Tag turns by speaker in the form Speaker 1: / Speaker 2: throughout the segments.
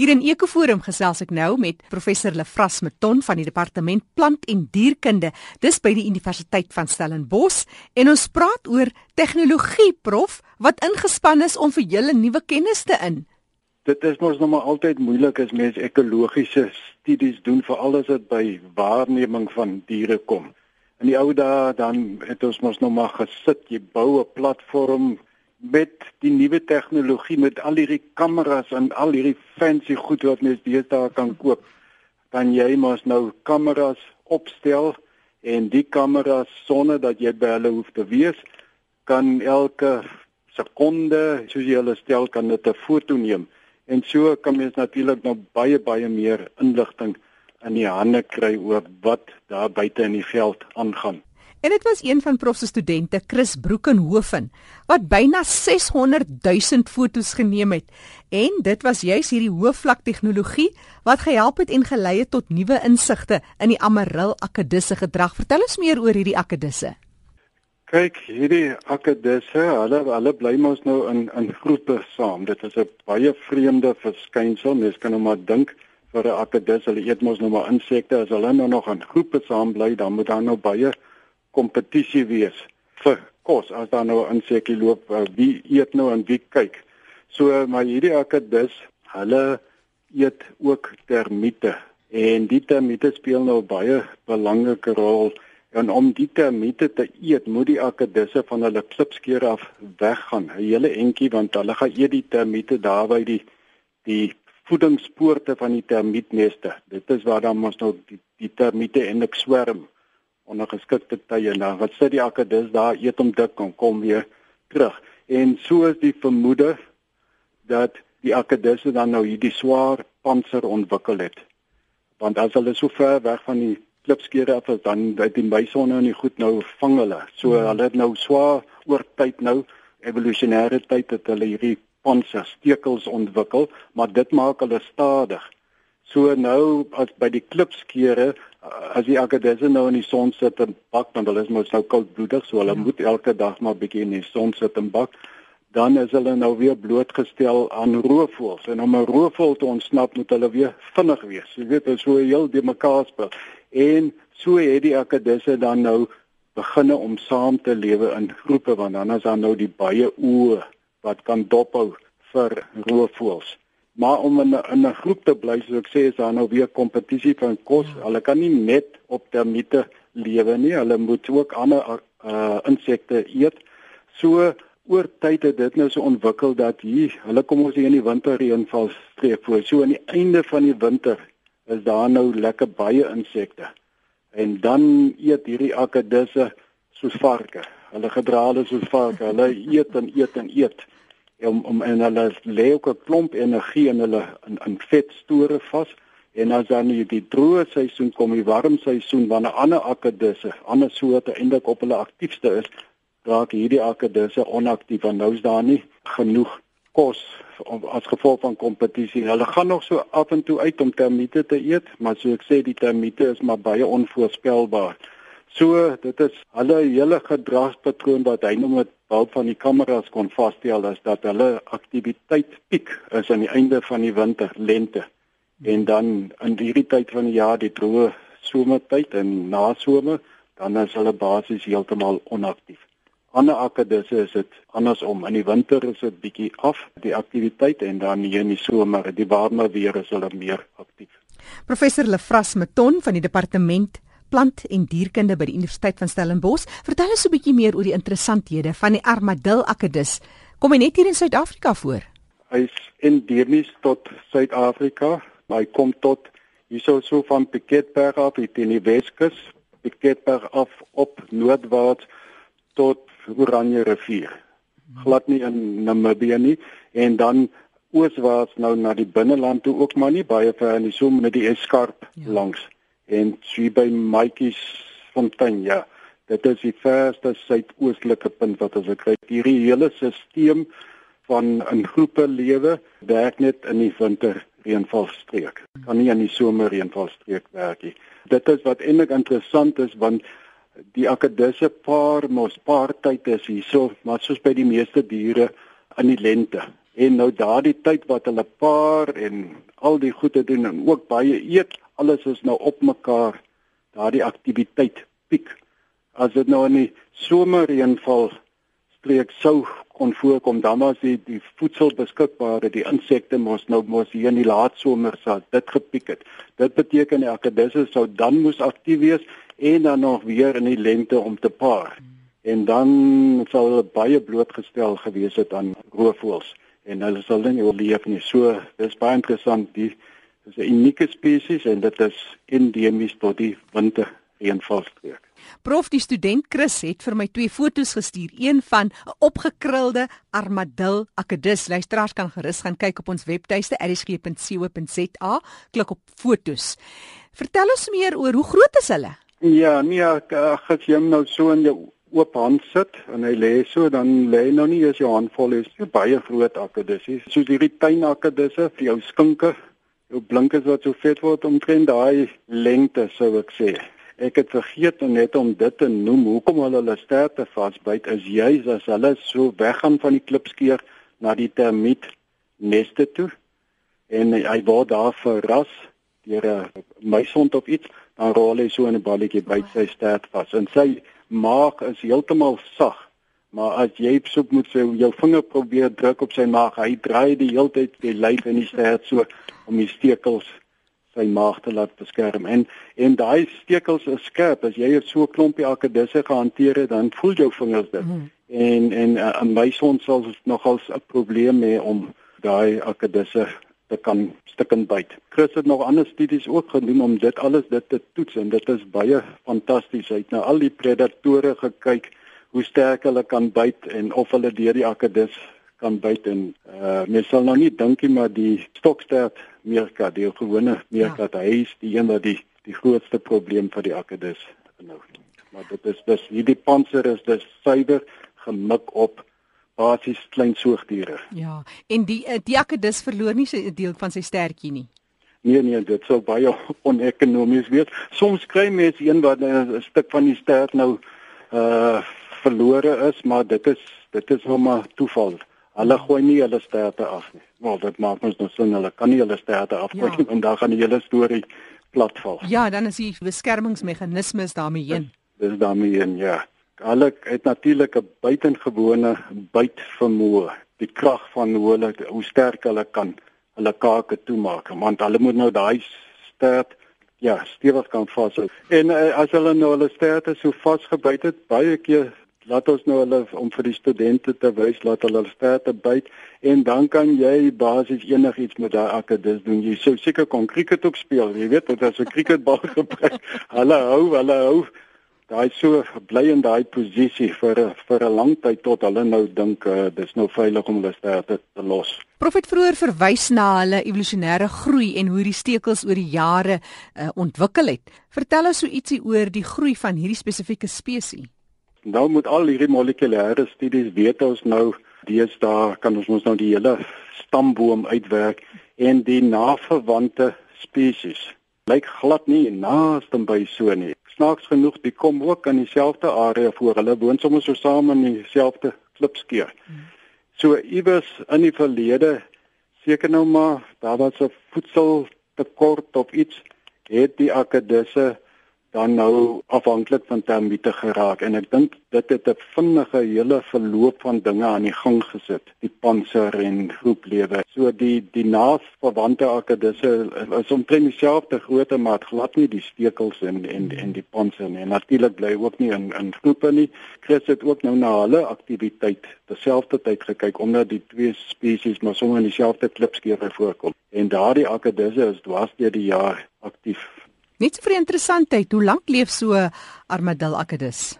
Speaker 1: Hier in Ekoforum gesels ek nou met professor Lefras Meton van die departement plant en dierkunde dis by die Universiteit van Stellenbosch en ons praat oor tegnologie prof wat ingespan is om vir julle nuwe kennis te in.
Speaker 2: Dit is mos nog maar altyd moeilik as mens ekologiese studies doen vir alles wat by waarneming van diere kom. In die ou dae dan het ons mos nog maar gesit, jy bou 'n platform met die nuwe tegnologie met al hierdie kameras en al hierdie fancy goed wat mens deesdae kan koop, dan jy mos nou kameras opstel en die kameras sonder dat jy by hulle hoef te wees, kan elke sekonde soos jy hulle stel kan dit 'n foto neem en so kan mens natuurlik nou baie baie meer inligting in die hande kry oor wat daar buite in die veld aangaan.
Speaker 1: En dit was een van prof se studente, Chris Broekenhoven, wat byna 600 000 fotos geneem het. En dit was juis hierdie hoëvlak tegnologie wat gehelp het en gelei het tot nuwe insigte in die Amaril akedisse gedrag. Vertel ons meer oor hierdie akedisse.
Speaker 2: Kyk, hierdie akedisse, hulle hulle bly mos nou in in groepe saam. Dit is 'n baie vreemde verskynsel. Mens kan nou maar dink vir 'n akedis, hulle eet mos nou maar insekte. As hulle nou nog in groepe saam bly, dan moet daar nou baie kompetisie wees vir kos as daar nou 'n insekkie loop uh, wie eet nou en wie kyk. So maar hierdie akedus, hulle eet ook termiete en die termiete speel nou baie belangrike rol en om die termiete te eet, moet die akedisse van hulle klipskeer af weggaan. 'n Hele entjie want hulle gaan eet die termiete daar by die die voedingspoorte van die termietneste. Dit is waar dan mos nou die, die termiete eintlik swerm onder geskikte tye en dan wat sit die akedus daar eet om dik en kom weer terug. En so is die vermoede dat die akedisse dan nou hierdie swaar panser ontwikkel het. Want as hulle so ver weg van die klipskere af is dan uit die meisonne en die goed nou vang hulle. So hmm. hulle het nou swaar oor tyd nou evolusionêre tyd het hulle hierdie panser stekels ontwikkel, maar dit maak hulle stadig. So nou as by die klipskere Uh, as die akedisse nou in die son sit en bak want hulle is mos nou koudbloedig so hulle ja. moet elke dag maar bietjie in die son sit en bak dan is hulle nou weer blootgestel aan roofvoëls. En om 'n roofvoël te ontsnap moet hulle weer vinnig wees. Jy weet so heel die mekaar speel. En so het die akedisse dan nou beginne om saam te lewe in groepe want dan is daar nou die baie oë wat kan dophou vir roofvoëls Maar om in 'n in 'n groep te bly, soos ek sê, is daar nou weer kompetisie van kos. Ja. Hulle kan nie net op termiete lewe nie. Hulle moet ook ander uh insekte eet. So oor tyd het dit nou so ontwikkel dat hier, hulle kom ons hier in die winterreënval streek voor. So aan die einde van die winter is daar nou lekker baie insekte. En dan eet hierdie akedisse soos varke. Hulle gedra hulle soos varke. Hulle eet en eet en eet om om en hulle lê ook 'n klomp energie in hulle in in vetstore vas en as dan die, die droë seisoen kom, die warm seisoen wanneer ander akedisse, ander soorte eintlik op hulle aktiefste is, raak hierdie akedisse onaktief en nou is daar nie genoeg kos as gevolg van kompetisie. Hulle gaan nog so af en toe uit om termiete te eet, maar soos ek sê die termiete is maar baie onvoorspelbaar. So dit is hulle hele gedragspatroon wat hy nou met behulp van die kameras kon vasstel is dat hulle aktiwiteit piek is aan die einde van die winter, lente. En dan in hierdie tyd van die jaar, die droë somertyd en na somer, dan is hulle basies heeltemal onaktief. Ander akkedisse is dit andersom. In die winter is dit bietjie af die aktiwiteit en dan hier in die somer, die warmer weer is hulle meer aktief.
Speaker 1: Professor Lefras Meton van die departement plant en dierkunde by die Universiteit van Stellenbosch. Vertel ons 'n bietjie meer oor die interessanthede van die armadil akedus. Kom hy net hier in Suid-Afrika voor?
Speaker 2: Hy's endemies tot Suid-Afrika, hy kom tot hierso so van Piketberg af in die Weskus, Piketberg af op noordwaarts tot Oranje rivier. Glad nie in Namibië nie en dan ooswaarts nou na die binneland toe ook maar nie baie ver in die som met die eskarp ja. langs en sy by Maatjies Fontein ja dit is die verste suidoostelike punt wat ons kry hierdie hele stelsel van 'n groepe lewe werk net in die winter reënvalstreek. Kan nie in die somer reënvalstreek werk nie. Dit is wat eintlik interessant is want die akedisse paar mos paar tyd is hierso maar soos by die meeste diere in die lente. En nou daardie tyd wat hulle paar en al die goede doen en ook baie eet, alles is nou op mekaar. Daardie aktiwiteit piek. As dit nou in die somerreënval streek sou kon voorkom dan was die die voedsel beskikbaar die insekte mos nou mos hier in die laat somer sou dit gepiek het dit beteken die akkedisse sou dan moes aktief wees en dan nog weer in die lente om te paar en dan sou hulle baie blootgestel gewees het aan roofvoëls en hulle sal nie oorleef nie so dis baie interessant die dis 'n unieke spesies en dit is endemies tot die winter reënvalstreek
Speaker 1: Prof die student Chris het vir my twee foto's gestuur, een van 'n opgekrulde armadil akedus. Luisteraars kan gerus gaan kyk op ons webtuiste erisg.co.za, klik op foto's. Vertel ons meer oor hoe groot is hulle?
Speaker 2: Ja, nee, ek as jy hom nou so in jou oop hand sit en hy lê so dan lê nou nie as jou hand vol is, jy baie groot akedusse. Soos hierdie tuinakedusse vir jou skinke, jou blinkes wat so vet word omtrent daai lengte sou ek sê. Ek het vergeet net om dit te noem. Hoekom hulle hulle sterte vasbyt is juis as hulle so weggaan van die klipskeer na die termiet neste toe en hy word daar verras deur 'n muishond of iets, dan rol hy so in 'n balletjie byt sy stert vas. En sy maag is heeltemal sag. Maar as jy soek moet sy jou vinger probeer druk op sy maag, hy draai die hele tyd die lyf in die stert so om die stekels sy maag te laat beskerm en en daai stekels is skerp as jy so 'n klompie akkedisse gehanteer het dan voel jou vingers dit mm. en en uh, 'n meisond sal nogals 'n probleem hê om daai akkedisse te kan stukkend byt. Chris het nog ander studies ook gedoen om dit alles dit te toets en dit is baie fantasties. Hy het nou al die predatore gekyk hoe sterk hulle kan byt en of hulle deur die akkedis kan byt en uh mens sal nou nie dink nie maar die stokstert meerkat, die gewone meerkat, ja. hy is die een wat die die grootste probleem vir die akkedis nou. Maar dit is dis hierdie panser is dis suiwer gemik op basies klein soogdiere.
Speaker 1: Ja, en die eh, die akkedis verloor nie sy deel van sy stertjie nie.
Speaker 2: Nee nee, dit sou baie onekonomies wees. Soms kry mense een wat 'n stuk van die stert nou uh verlore is, maar dit is dit is hom maar toeval. Hulle gooi nie hulle sterte af nie. Wel, dit maak ons nou sin, hulle kan nie hulle sterte afgooi ja. en dan gaan die hele storie platval.
Speaker 1: Ja, dan is die beskermingsmeganismes daarmee heen.
Speaker 2: Dis daarmee heen, ja. Hulle het natuurlik 'n buitengewone bytvermoë, die krag van hoe hulle hoe sterk hulle kan hulle kake toemaak, want hulle moet nou daai stert ja, stewig kan vashou. En uh, as hulle nou hulle sterte so vasgebyt het, baie keer laat ons nou hulle om vir die studente te wys laat hulle hulle sterte byt en dan kan jy basies enigiets met daai akkedis doen. Jy sou seker kon cricket ook speel. Jy weet dit as 'n cricketbal gebruik. Hulle hou, hulle hou daai so bly in daai posisie vir vir 'n lang tyd tot hulle nou dink uh, dis nou veilig om hulle sterte te los.
Speaker 1: Profet vroeër verwys na hulle evolusionêre groei en hoe die stekels oor die jare uh, ontwikkel het. Vertel ons so ietsie oor die groei van hierdie spesifieke spesies.
Speaker 2: Nou moet al hierdie molekulêre studies weet ons nou deesdae kan ons ons nou die hele stamboom uitwerk en die naverwante spesies lyk glad nie naaste by so nie. Snaaks genoeg, die kom ook in dieselfde area voor. Hulle woon sommer so saam in dieselfde klipskeer. So iewers in die verlede seker nou maar daar was 'n voedseltekort of iets het die akkedisse dan nou afhanklik van termiete geraak. En ek dink dit het 'n vinnige hele verloop van dinge aan die gang gesit. Die panser en groeplewe. So die die naasverwante akkedisse is omtrent dieselfde grootte maar glad nie die stekels en en en die panser nie. Natuurlik bly ook nie in in groepe nie. Chris het ook nou na hulle aktiwiteit terselfdertyd gekyk omdat die twee spesies maar sommer in dieselfde klipskeure voorkom. En daardie akkedisse is dwars deur die jaar aktief
Speaker 1: Net so vir interessantheid, hoe lank leef so armadil akedus?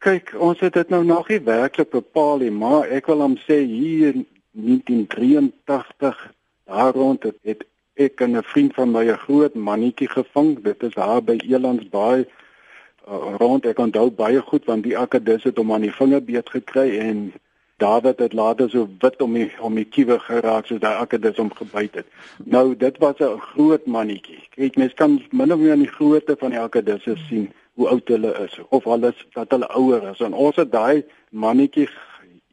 Speaker 2: Kyk, ons het dit nou nog nie werklik bepaal nie, maar ek wil hom sê hier in 1983 daar rond het, het ek 'n vriend van my 'n groot mannetjie gevang. Dit is daar by Elandsbaai uh, rond. Ek onthou baie goed want die akedus het hom aan die vinger beet gekry en David het later so wit om die om die kiewe geraak soos daai akkedis om gebyt het. Nou dit was 'n groot mannetjie. Kyk mens kan min of meer aan die grootte van die akkedisse sien hoe oud hulle is of alles dat hulle ouer is. En ons het daai mannetjie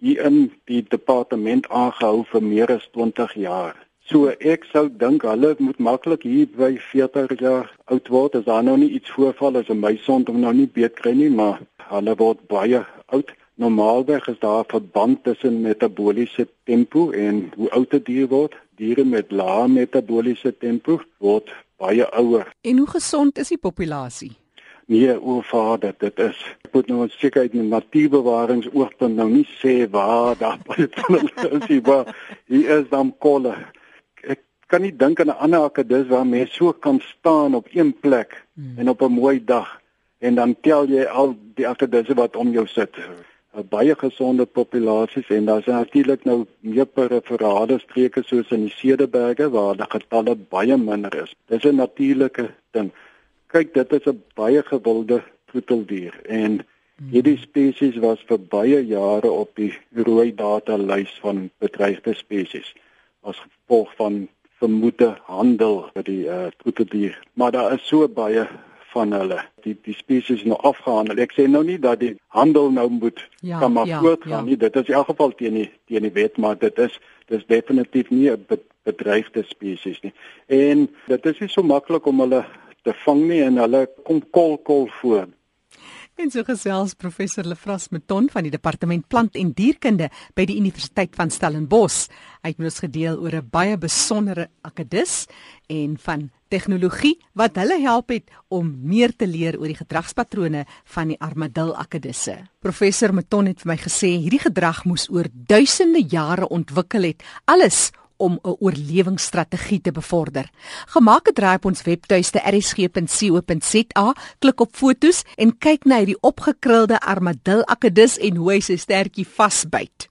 Speaker 2: hier in die departement aangehou vir meer as 20 jaar. So ek sou dink hulle moet maklik hier by 40 jaar oud word as daar nou nie iets voorval as 'n meisond om nou nie beet kry nie, maar hulle word baie oud. Normaalweg is daar 'n verband tussen metaboliese tempo en hoe oud 'n dier word. Diere met lae metaboliese tempo word baie ouer.
Speaker 1: En hoe gesond is die populasie?
Speaker 2: Nee, oorvader, dit is. Ek moet nou seker uit 'n natuurbewaringsoogpunt nou nie sê waar daar baie van hulle is nie, maar hier is dan kolle kan nie dink aan 'n ander akedus waar mense so kan staan op een plek hmm. en op 'n mooi dag en dan tel jy al die akedusse wat om jou sit. 'n Baie gesonde populasies en daar's natuurlik nou meer perifere streke soos in die Cederberge waar die getalle baie minder is. Dis 'n natuurlike ding. Kyk, dit is 'n baie gewilde troeteldier en hmm. hierdie spesies was vir baie jare op die rooi data lys van bedreigde spesies as gevolg van vermoede handel met die uh, troeteldier. Maar daar is so baie van hulle. Die die spesies nou afgehandel. Ek sê nou nie dat die handel nou moet ja, kan maar ja, voortgaan ja. nie. Dit is in elk geval teen die teen die wet, maar dit is dis definitief nie 'n bedreigde spesies nie. En dit is nie so maklik om hulle te vang nie en hulle kom kol kol voor.
Speaker 1: En so gesels professor Lefras Meton van die departement plant en dierkunde by die Universiteit van Stellenbosch. Hy het met ons gedeel oor 'n baie besondere akedus en van tegnologie wat hulle help het om meer te leer oor die gedragspatrone van die armadil akedusse. Professor Meton het vir my gesê hierdie gedrag moes oor duisende jare ontwikkel het, alles om 'n oorlewingsstrategie te bevorder. Gemaak het draai op ons webtuiste rsg.co.za, klik op fotos en kyk na hierdie opgekrulde armadil akedus en hoe hy sy stertjie vasbyt.